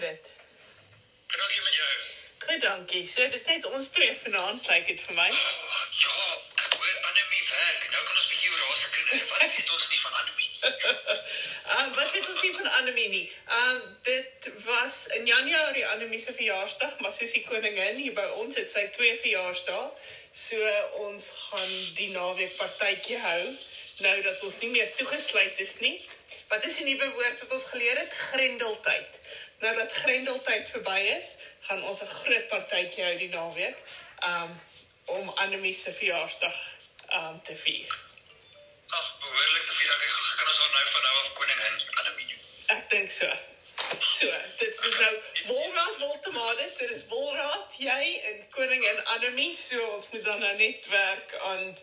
dit? Dankie met jou. Goed, dankie. So dis net ons twee vanaand, lyk dit vir my. Ja, ek hoor Annelie werk. Nou kan ons 'n bietjie oor haar se kinders. Wat weet ons nie van Annelie? Uh wat weet ons nie van Annelie nie. Um dit was in Januarie Annelie se verjaarsdag, maar soos die koningin hier by ons het sy twee verjaarsdae. So ons gaan die naweek partytjie hou nou dat ons nie meer toegesluit is nie. Wat is die nuwe woord wat ons geleer het? Grendeltyd. Nou dat grendeltyd verby is, gaan ons 'n groot partytjie hou die naweek um om Annelie se verjaarsdag um te vier. Ag, behoorlik te veel. Ek kan ons haar nou van nou af koningin Annelie. Ek dink so. So, dit is nou Wolraad Woltemade, so dis Wolraad, jy en koningin Annelie, so ons moet dan nou net werk aan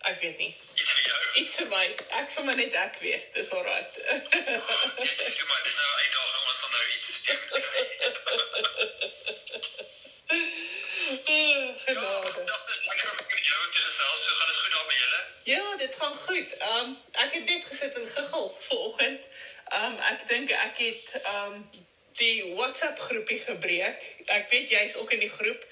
ek weet nie. Iets vir jou. Iets vir my. Ek maar net ek wees. Dis alright. Ek maar dis nou 'n uitdaging. Ons gaan nou iets Genade. Dag dis lekker om met jou te gesels. So gaan dit goed daar by julle? Ja, dit gaan goed. Um ek het net gesit en giggel vanoggend. Um ek dink ek het um die WhatsApp groepie gebreek. Ek weet jy's ook in die groep.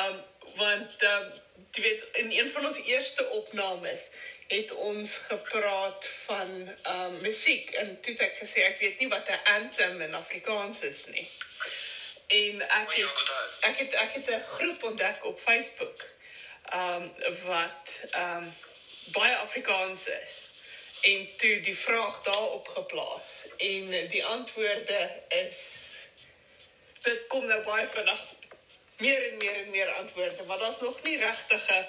Um want um jy weet in een van ons eerste opnames het ons gepraat van um musiek. En toe het ek gesê ek weet nie wat 'n anthem in Afrikaans is nie. En ek het, ek het ek het 'n groep ontdek op Facebook um wat um baie Afrikaans is. En toe die vraag daarop geplaas. En die antwoorde is dit kom nou baie vinnig meer en meer en meer antwoorde maar daar's nog nie regtig 'n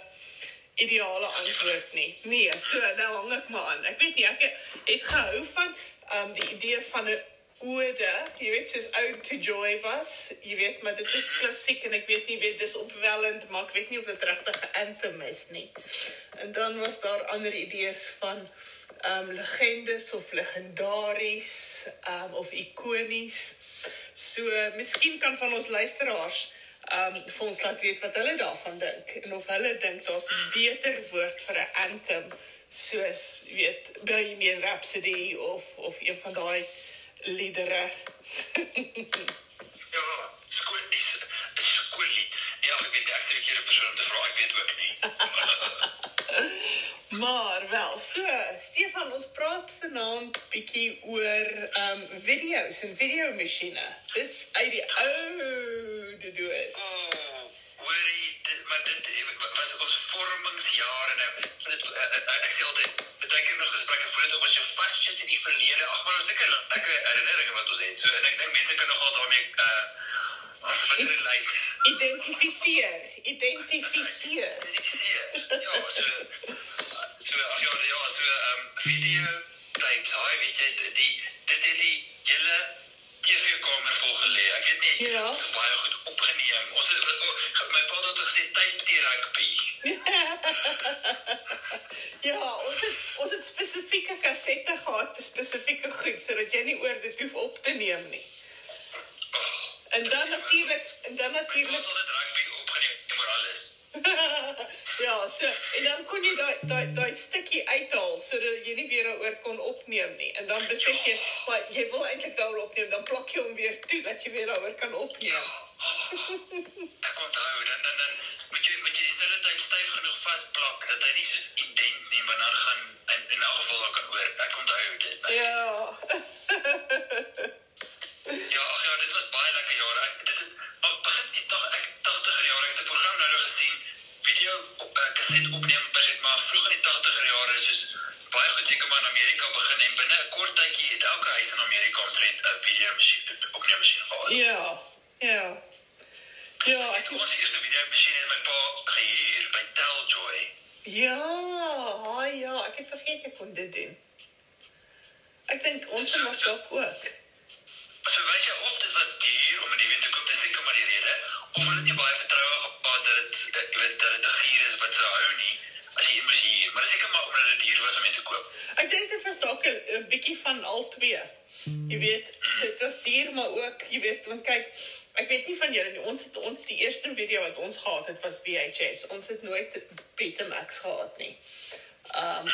ideale antwoord nie. Nee so nou hang ek maar aan. Ek weet nie ek het gehou van um die idee van 'n ode jy weet soos Ode to Joy was. Jy weet maar dit is klassiek en ek weet nie weet dis opwellend maar ek weet nie of dit regtig 'n anthem is nie. En dan was daar ander idees van um legendes of legendaries um of ikonies. So miskien kan van ons luisteraars um vir ons laat weet wat hulle daarvan dink en of hulle dink daar's 'n beter woord vir 'n anthem soos weet Bohemian Rhapsody of of een van daai liedere Ja, skool dis skoolie. Ja, ek weet ek sê ek hier 'n persoon te vra. Ek weet ook nie. Maar wel, so Stefan, ons praat vanaand bietjie oor um video's en videomasjiene. Dis uit die ou doos. Oh, hoorie, dit maar dit was ons vormingsjare nou. Van dit eh, eh, ek sê altyd baie keer nog gesprekke voel dit of as jy vassit in die verlede. Ag, maar ons seker lekker herinneringe wat ons het. So en ek dink mense kan nogal daarmee uh as wat hulle lyk. Identifiseer, identifiseer. Identifiseer. Ja, so so ag ja, ja, so ehm um, video tapes, hy weet jy die dit het die hele TV-kamer vol gelê. Ek weet nie Ja. dit baie goed opgeneem. Ons het oh, my pa het gesê tape die rugby. Ja, ons het ons het spesifieke kassette gehad vir spesifieke goed sodat jy nie oor dit hoef op te neem nie. En dan natuurlik, en dan Ons het opgeneem oor alles. ja, so en dan kon jy daai daai daai stukkie uithaal sodat jy nie weer daaroor kon opneem nie. En dan besef jy, maar jy wil eintlik daaroor opneem, dan plak jy hom weer toe dat jy weer daaroor kan opneem. Ek onthou dan dan dan moet jy moet jy die stereotype styf genoeg vasplak dat hy nie soos indent nie, maar dan gaan maar in Amerika begin en binne 'n kort tydjie het elke huis in Amerika omtrent 'n video masjien opneemmasjien gehad. Ja. Ja. Ja, ek Ek ons eerste video masjien het my pa gehuur by Teljoy. Ja, haai ja, ek het vergeet jy kon dit doen. Ek dink ons was dalk ook. So weet jy of dit was duur om in die winter koop, dis seker maar die rede, of hulle het nie baie vertroue gehad dat dit jy weet dat dit 'n gier is wat sou hou nie as jy een moes huur, maar seker maar omdat dit duur was om in te koop. Ek dink dit was dalk 'n bietjie van al twee. Jy weet, dit was duur maar ook, jy weet, want kyk, ek weet nie van julle nie, ons het ons die eerste video wat ons gehad het was VHS. Ons het nooit Betamax gehad nie. Um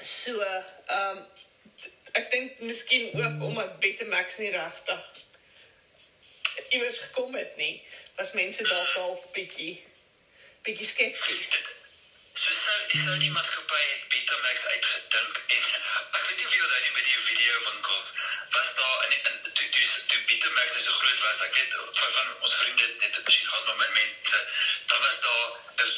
so, um ek dink miskien ook omdat Betamax nie regtig iewers gekom het nie, was mense dalk half bietjie bietjie skepties. So sou die sou die maatskappy het Betamax uitgedink en ek weet nie of jy onthou nie by die video winkels was daar in in toe toe toe Betamax so groot was ek weet van, van ons vriende net het miskien gehad maar min mense dan was daar 'n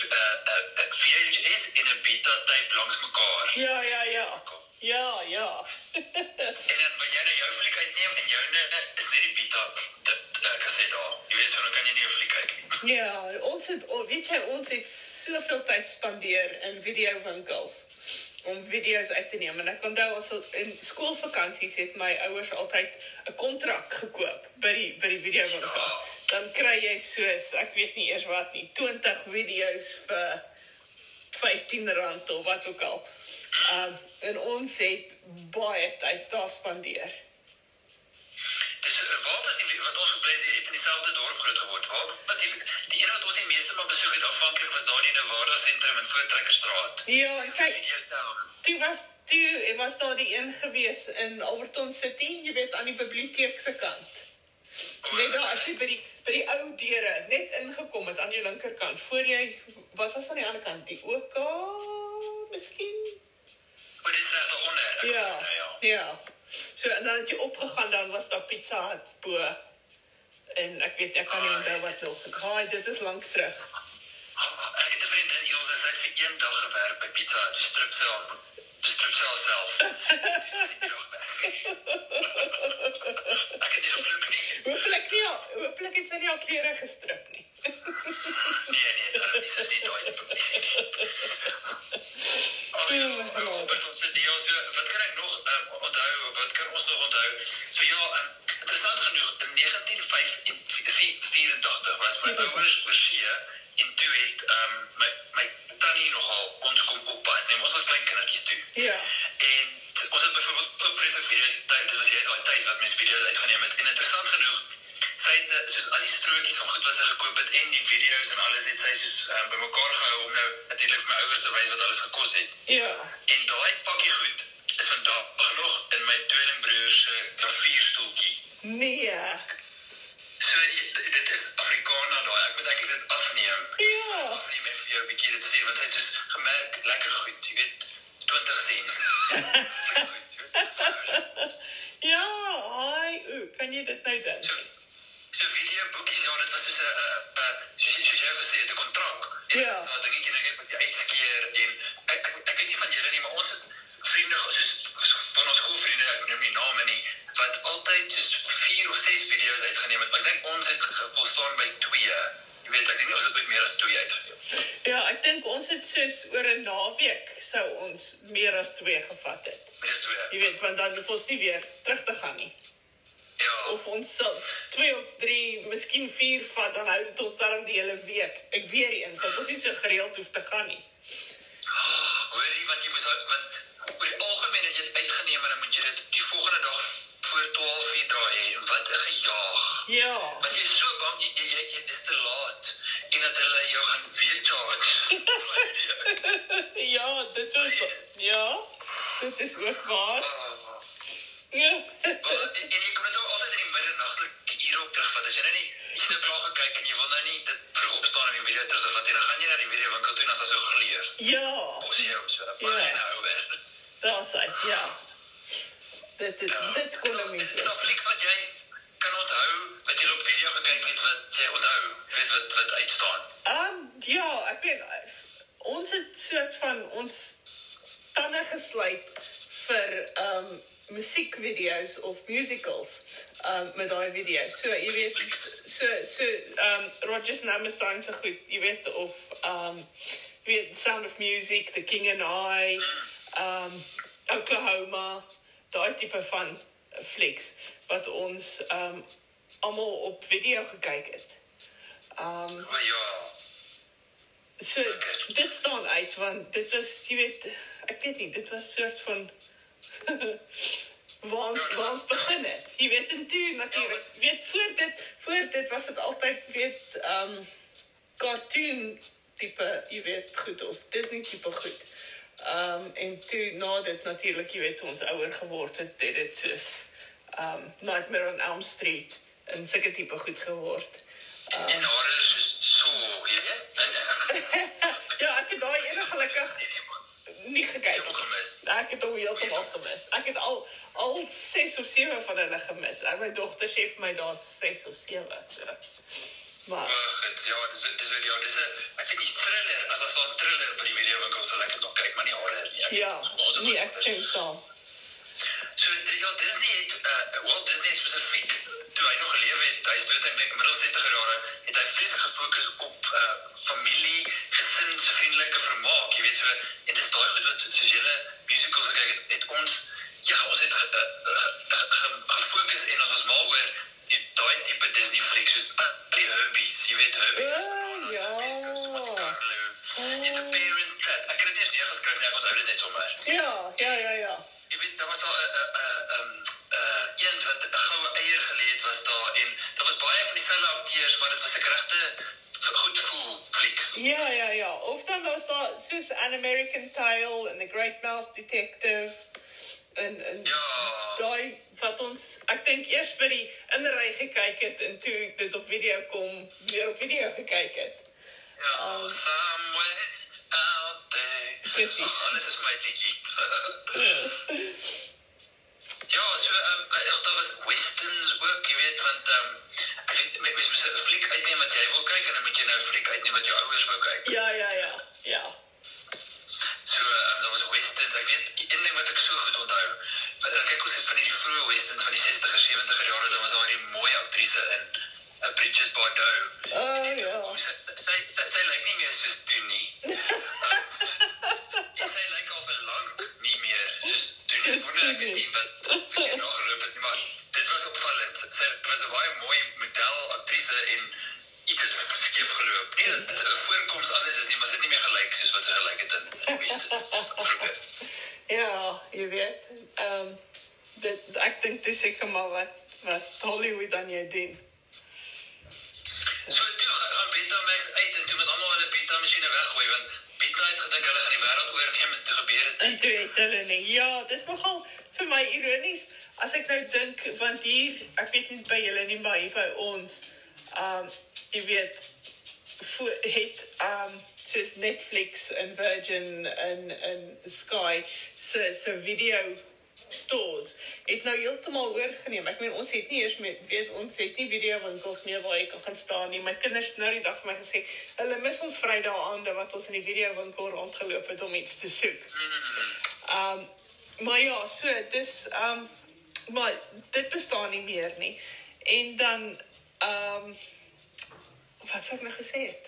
'n VHS en 'n beta tape langs mekaar. Ja, ja, ja. Ja, ja. En dan wanneer jy nou jou fliek uitneem en joune is net die beta dit ek sê daar. Jy weet dan kan jy nie 'n fliek kyk nie. Ja, ons het oh, weet jy ons het soveel tyd spandeer in videowinkels om video's uit te neem en ek onthou ons in skoolvakansies het my ouers altyd 'n kontrak gekoop by die by die videowinkel. Dan kry jy soos ek weet nie eers wat nie, 20 video's vir R15 of wat ook al. Um en ons het baie tyd daar spandeer. Eh, waar in dieselfde dorp groot geword. Waar was die die een wat ons die meeste maar besoek het aanvanklik was daar in 'n Nevada sentrum in Voortrekkerstraat. Ja, kyk. Toe was toe was daar die een gewees in Alberton City, jy weet aan die biblioteek se kant. Net daar as jy by die by die ou deure net ingekom het aan jou linkerkant, voor jy wat was aan die ander kant, die OK miskien? Maar dis reg daaronder. Ek Ja. ja. So en dan het jy opgegaan dan was daar Pizza bo. En ek weet ek kan nie onthou wat nog. Haai, dit is lank terug. Ek het 'n vriendin hier ons het vir een dag gewerk by Pizza Hut, die stripsel. Die stripsel self. Ek het nie gevloek nie. Hooplik nie, hooplik het sy nie al klere gestrip nie. Nee nee, dit is nie daai tipe strokies van goed wat sy gekoop het en die video's en alles het sy soos um, bymekaar gehou om nou natuurlik vir my ouers te wys wat alles gekos het. Ja. En daai pakkie goed is vandag nog in my tweelingbroer se klavierstoeltjie. Nee. So dit is Afrikaner daai. Ek moet eintlik dit afneem. Ja. Afneem en vir jou 'n bietjie dit stuur want hy het soos gemerk lekker goed, jy weet, 20 sent. Ja, hi. Ooh, kan jy dit nou dink? So, so video boekies ja, dit was soos 'n 'n 'n soos jy soos jy gesê het, 'n kontrak. Ja. Nou dingetjie net wat jy uitskeer en ek ek, ek weet nie van julle nie, maar ons het vriende soos van ons skoolvriende, ek noem nie name nie, wat altyd soos 4 of 6 video's uitgeneem het. Ek dink ons het volstaan by 2. Jy weet, ek dink ons het ooit meer as 2 uitgeneem. Ja, ek dink ons het soos oor 'n naweek sou ons meer as 2 gevat het. Dis 2. Jy weet, want dan hoef ons nie weer terug te gaan nie. Ja. Of ons sal 2 of 3, miskien 4 vat, dan hou dit ons darm die hele week. Ek weer eens dat ons nie so gereeld hoef te gaan nie. Hoor jy wat jy moet want oor die algemeen het jy dit uitgeneem en dan moet jy dit die volgende dag voor 12 uur daai hê. Wat 'n gejaag. Ja. Want jy is so bang jy jy, jy, jy is te laat en dat hulle jou gaan weer charge. Ja, dit is ja. Dit is ook waar. Ja. Wel, en, en jy jy nou klaar gekyk en jy wil nou nie dit vroeg opstaan en die video terugvat nie, dan gaan jy na die video winkel toe en dan daar so gleur. Ja. Pos jou so, dan Ja. vat nou weer. Daar's hy. Ja. Dit dit, dit kon hom nie Is daar so. flieks wat jy kan onthou wat jy op video gekyk het wat jy onthou, Jy weet wat wat uitstaan? Ehm ja, ek weet ons het soort van ons tande geslyp vir ehm um, musiekvideo's of musicals um, met daai video's. So jy weet so so ehm um, Rogers and Hammerstein se goed, jy weet of ehm um, jy weet Sound of Music, The King and I, ehm um, Oklahoma, daai tipe van flieks wat ons ehm um, almal op video gekyk het. Ehm um, Maar ja, So dit staan uit want dit was jy weet ek weet nie dit was soort van waar ons, waar ons begin het. Jy weet en toe natuurlik weet voor dit voor dit was dit altyd weet ehm um, cartoon tipe jy weet goed of Disney tipe goed. Ehm um, en toe na dit natuurlik jy weet ons ouer geword het het dit soos ehm um, Nightmare on Elm Street en sulke tipe goed geword. En haar is nie Ek gekyk nie. Ek het hom heeltemal gemis. Ek het al al 6 of 7 van hulle gemis. En my dogter sê vir my daar's 6 of 7. So. Maar Ag, dit ja, dis dis ja, dis 'n ek weet nie thriller, as as 'n thriller by die videowinkel sal ek dit nog kyk, maar nie horror nie. Ek- ja, ons nee, ek stem saam. So ja, Disney het uh, Walt Disney spesifiek toe hy nog geleef het, hy is dood in die middel 60er jare, het hy vreeslik gefokus op uh, familie, gesinsvriendelike vermaak, jy weet so en dis daai goed wat soos julle musicals gekyk het, het ons ja, ons het ge, uh, ge, ge, ge, gefokus en ons was mal oor die daai tipe Disney flieks soos uh, die Herbies, jy weet Herbie. Ah, ja. Jy het 'n parent trap. Ek het dit eers neergeskryf, nee, ek onthou dit net sommer. Ja, ja, ja, ja. Jy weet, daar was al 'n 'n 'n 'n een wat 'n goue eier gelê het was daar en daar was baie van dieselfde akteurs, maar dit was 'n regte goed voel. Ja, ja, ja. Of dan was daar soos An American Tale en The Great Mouse Detective en en Ja. daai wat ons ek dink eers by die inry gekyk het en toe dit op video kom weer op video gekyk het. Ja, somewhere out there. Precies. Oh, dit is my liedjie. ja, so ehm um, ja, daar was westerns ook, jy weet, want ehm um, ek weet met mens moet 'n fliek uitneem wat jy wil kyk en dan moet jy nou 'n fliek uitneem wat jou ouers wou kyk. Ja, ja, ja. Ja. So, um, daar was westerns, ek weet, een ding wat ek so goed onthou, want ek kyk ons is van die vroeë westerns van die 60er, 70er jare, dan was daar die mooi aktrise in uh, Bridget Bardot. Oh ja. Sy sy sy, sy lyk nie meer soos toe nie. en sy lyk al vir lank nie meer soos toe nie. Wonder ek het nie wat Ja, jy weet. Ehm um, dit ek dink dis seker maar wat wat Hollywood dan jy doen. So toe gaan gaan Betamax uit en toe met almal hulle beta masjiene weggooi want Beta het gedink hulle gaan die wêreld oorneem en toe gebeur dit. En toe het hulle nie. Ja, dis nogal vir my ironies as ek nou dink want hier, ek weet nie by julle nie, maar hier by ons, ehm um, jy weet voor het ehm um, soos Netflix en Virgin en en Sky se se video stores het nou heeltemal oorgeneem. Ek meen ons het nie eers met weet ons het nie video winkels meer waar jy kan gaan staan nie. My kinders het nou die dag vir my gesê, hulle mis ons Vrydae aande wat ons in die video winkel rondgeloop het om iets te soek. Um maar ja, so dis um maar dit bestaan nie meer nie. En dan um wat wou ek nou gesê het?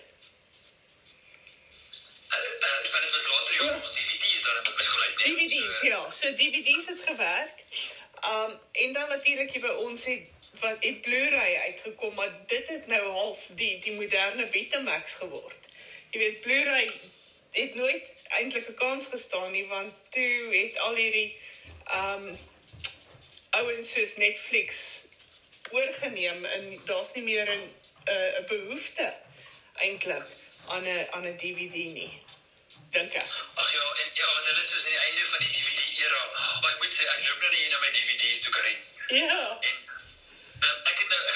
Uh, uh, van dit was later jare ons DVD's daar in besluit neem. DVD's, ja. So DVD's het gewerk. Um en dan natuurlik by ons het wat het Blu-ray uitgekom, maar dit het nou half die die moderne Betamax geword. Jy weet Blu-ray het nooit eintlik 'n kans gestaan nie want toe het al hierdie um ouens soos Netflix oorgeneem en daar's nie meer 'n 'n 'n behoefte eintlik aan 'n aan 'n DVD nie. Dink ek. Ag ja, en ja, want hulle het dus aan die einde van die DVD era. Maar ek moet sê ek loop nou nie na my DVD's toe Karin. Ja. En uh, ek het nou 'n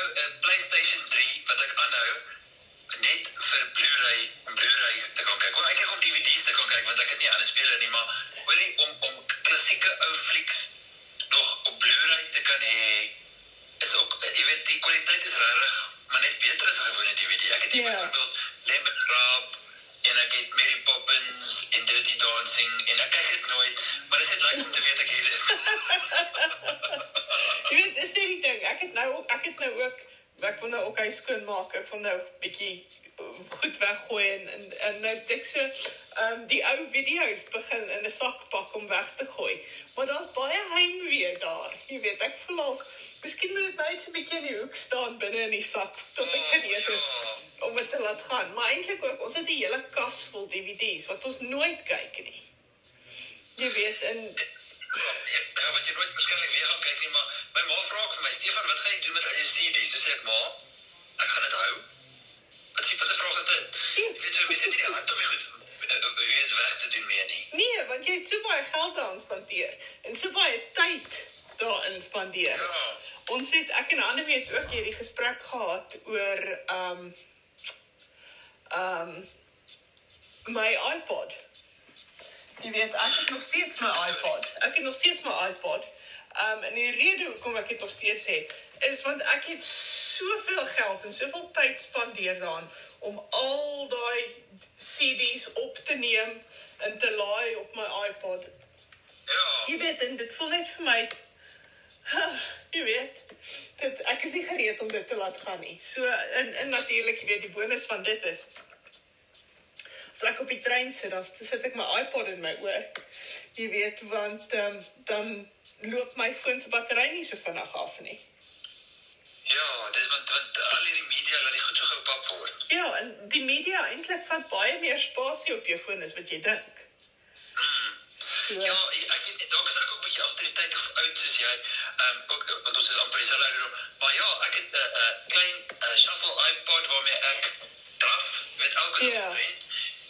uh, uh, PlayStation 3 wat ek aanhou net vir Blu-ray Blu-ray te kan kyk. Wel eintlik om DVD's te kan kyk want ek het nie ander spele nie, maar hoorie om om klassieke ou flieks nog op Blu-ray te kan hê is ook uh, jy weet die kwaliteit is regtig maar net beter as gewone DVD. Ek het hier Ja. byvoorbeeld Lemon Drop en ek het Mary Poppins en Dirty Dancing en ek kyk dit nooit, maar dit is net lekker om te weet ek het dit. Jy weet, dis die ding. Ek het nou ook ek het nou ook ek wil nou ook hy skoon maak. Ek wil nou bietjie uh, goed weggooi en en, en nou ek so ehm um, die ou video's begin in 'n sakpak om weg te gooi. Maar daar's baie heimwee daar. Jy weet, ek voel al Miskien moet dit net so 'n bietjie in die hoek staan binne in die sak tot ek gereed is om dit te laat gaan. Maar eintlik ook, ons het 'n hele kas vol DVD's wat ons nooit kyk nie. Jy weet, en Ja, wat jy nooit waarskynlik weer gaan kyk nie, maar my ma vra vir my, Stefan, wat gaan jy doen met al jou CD's? Dis ek, ma, ek gaan dit hou. Wat wat 'n vraag is dit? Jy weet so, mense het nie die hart om dit goed eh, eh, weet weg te doen meer nie. Nee, want jy het so baie geld daaraan spandeer en so baie tyd daarin spandeer Ja. Ons het ek en Anne het ook hierdie gesprek gehad oor ehm um, ehm um, my iPod. Jy weet, ek het nog steeds my iPod. Ek het nog steeds my iPod. Ehm um, en die rede hoekom ek dit nog steeds het, is want ek het soveel geld en soveel tyd spandeer daaraan om al daai CD's op te neem en te laai op my iPod. Ja. Jy weet, en dit voel net vir my jy weet, dit ek is nie gereed om dit te laat gaan nie. So en en natuurlik, weet, die bonus van dit is as ek op die trein sit, dan sit ek my iPod in my oor. Jy weet, want um, dan loop my foon se battery nie so vinnig af nie. Ja, dit want want al hierdie media laat die goed so gepap word. Ja, en die media eintlik vat baie meer spasie op jou foon as wat jy dink. So, Ja, ek weet nie dalk is ek ook 'n bietjie agter die tyd of oud soos jy. Ehm um, ook want ons is amper dieselfde ouderdom. Maar ja, ek het 'n uh, uh, klein uh, shuffle iPod waarmee ek draf, weet elke Ja. dag wen.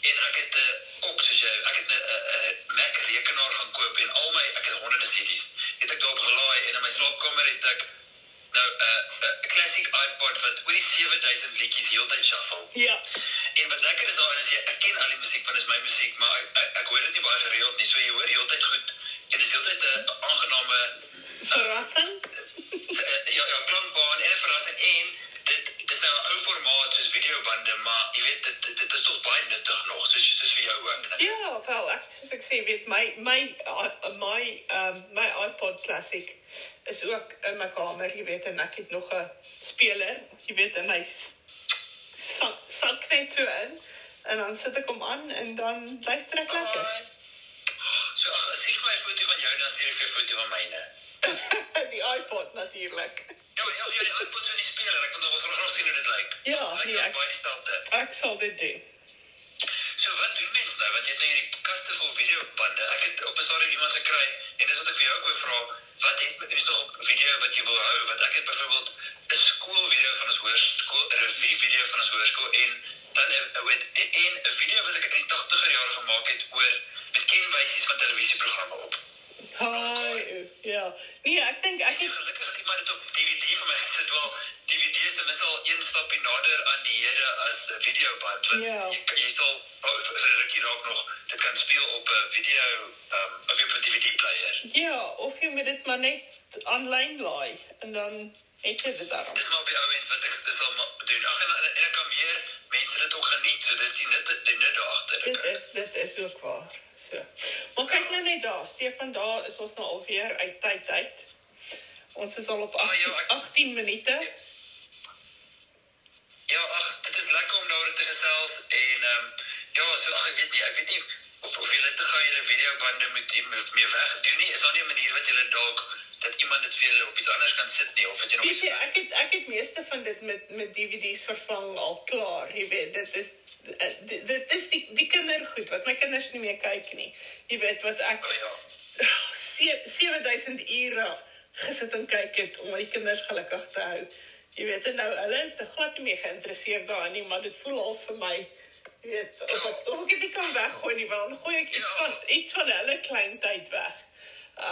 En ek het 'n uh, ook soos jy, ek het 'n uh, uh, Mac rekenaar gaan koop en al my ek het honderde CD's. Het ek daarop gelaai en in my slaapkamer het ek nou 'n uh, wat oor die 7000 liedjies heeltyd shuffle. ja. En wat lekker is daarin is jy ek ken al die musiek want dit is my musiek, maar ek, ek, ek hoor dit nie baie gereeld nie. So jy hoor heeltyd goed en dit is heeltyd 'n aangename Verrassing. eh, ja ja klankbaan en verrassing en dit dit is nou 'n ou formaat soos videobande, maar jy weet dit dit, dit is tog baie nuttig nog soos soos vir jou ook. né? Ja, wel, ek soos ek sê, weet my my uh, my um my iPod Classic is ook in my kamer, jy weet, en ek het nog 'n speler, jy weet, en hy sak sak net so in en dan sit ek hom aan en dan luister ek lekker. Alright. So ag, as jy vir my foto van jou dan stuur ek vir foto van myne. die iPod natuurlik. Ja, ja, ja, die iPod so nie speler. Ek kan nog wel graag sien hoe dit lyk. Ja, nee, ek- dieselfde. Ek sal dit doen. So wat doen mense nou? Want jy het nou hierdie kaste vol videobande. Ek het op 'n stadium iemand gekry en dis wat ek vir jou ook wou vra. Wat het is nog op video wat jy wil hou? Want ek het byvoorbeeld 'n skoolvideo van ons hoërskool, 'n revue video van ons hoërskool en dan 'n en 'n video wat ek in die 80er jare gemaak het oor met kenwysies van televisieprogramme op. Hi. Ja. Nee, ek dink ek het gelukkig het iemand dit op DVD vir my gesit. Wel, DVD's is meestal een stapie nader aan die hede as 'n videoband. Ja. Jy jy sal oh, vir 'n rukkie dalk nog dit kan speel op 'n video um, of op 'n DVD player. ja, of jy moet dit maar net aanlyn laai en dan het jy dit daarop. Dis maar die ou end wat ek dis al doen. Ag en, en, ek kan meer mense dit ook geniet. So dis die nut die nut agter. Dit is dit is ook waar. So. Maar kyk nou net daar, Stefan, daar is ons nou alweer uit tyd uit. Ons is al op Ah, ja, 18, ek- 18 minute. Ja, ag, dit is lekker om daaroor te gesels en ehm um, ja, so ag ek weet nie, ek weet nie of of julle te gou julle videobande moet moet mee wegdoen nie. Is daar nie 'n manier wat julle dalk dat iemand dit vir julle op iets anders kan sit nie of het jy nog Weet jy, ek het ek het meeste van dit met met DVD's vervang al klaar. Jy weet, dit is eh, dit, dit is die die kindergoed wat my kinders nie meer kyk nie. Jy weet wat ek Oh ja. se- 7000 ure gesit en kyk het om my kinders gelukkig te hou. Jy weet en nou hulle is te glad nie meer geïnteresseerd daarin nie, maar dit voel al vir my jy weet of ek of ek dit kan weggooi nie, want dan gooi ek iets van iets van hulle klein tyd weg.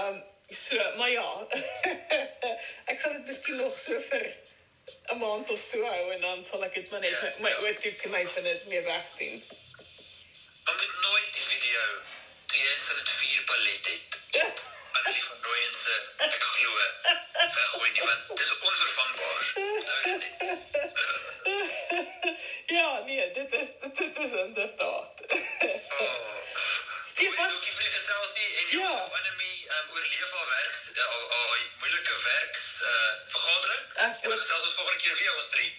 Um so, maar ja. ek sal dit miskien nog so vir 'n maand of so hou en dan sal ek dit maar net my, my oë toe knyp en dit meer wegdoen. Maar met nooit die video jy in dit vier ballet het. Annelie van Rooyen se ek glo weggooi nie want dis onvervangbaar. Dit net. ja, nee, dit is dit is inderdaad. Oh. Stefan, Dankie vir die geselsie en jy Ja. Ja. op Annelie um, oorleef haar werk uh, al al haar moeilike werks uh, vergadering. Ek En ons gesels ons volgende keer weer ons drie.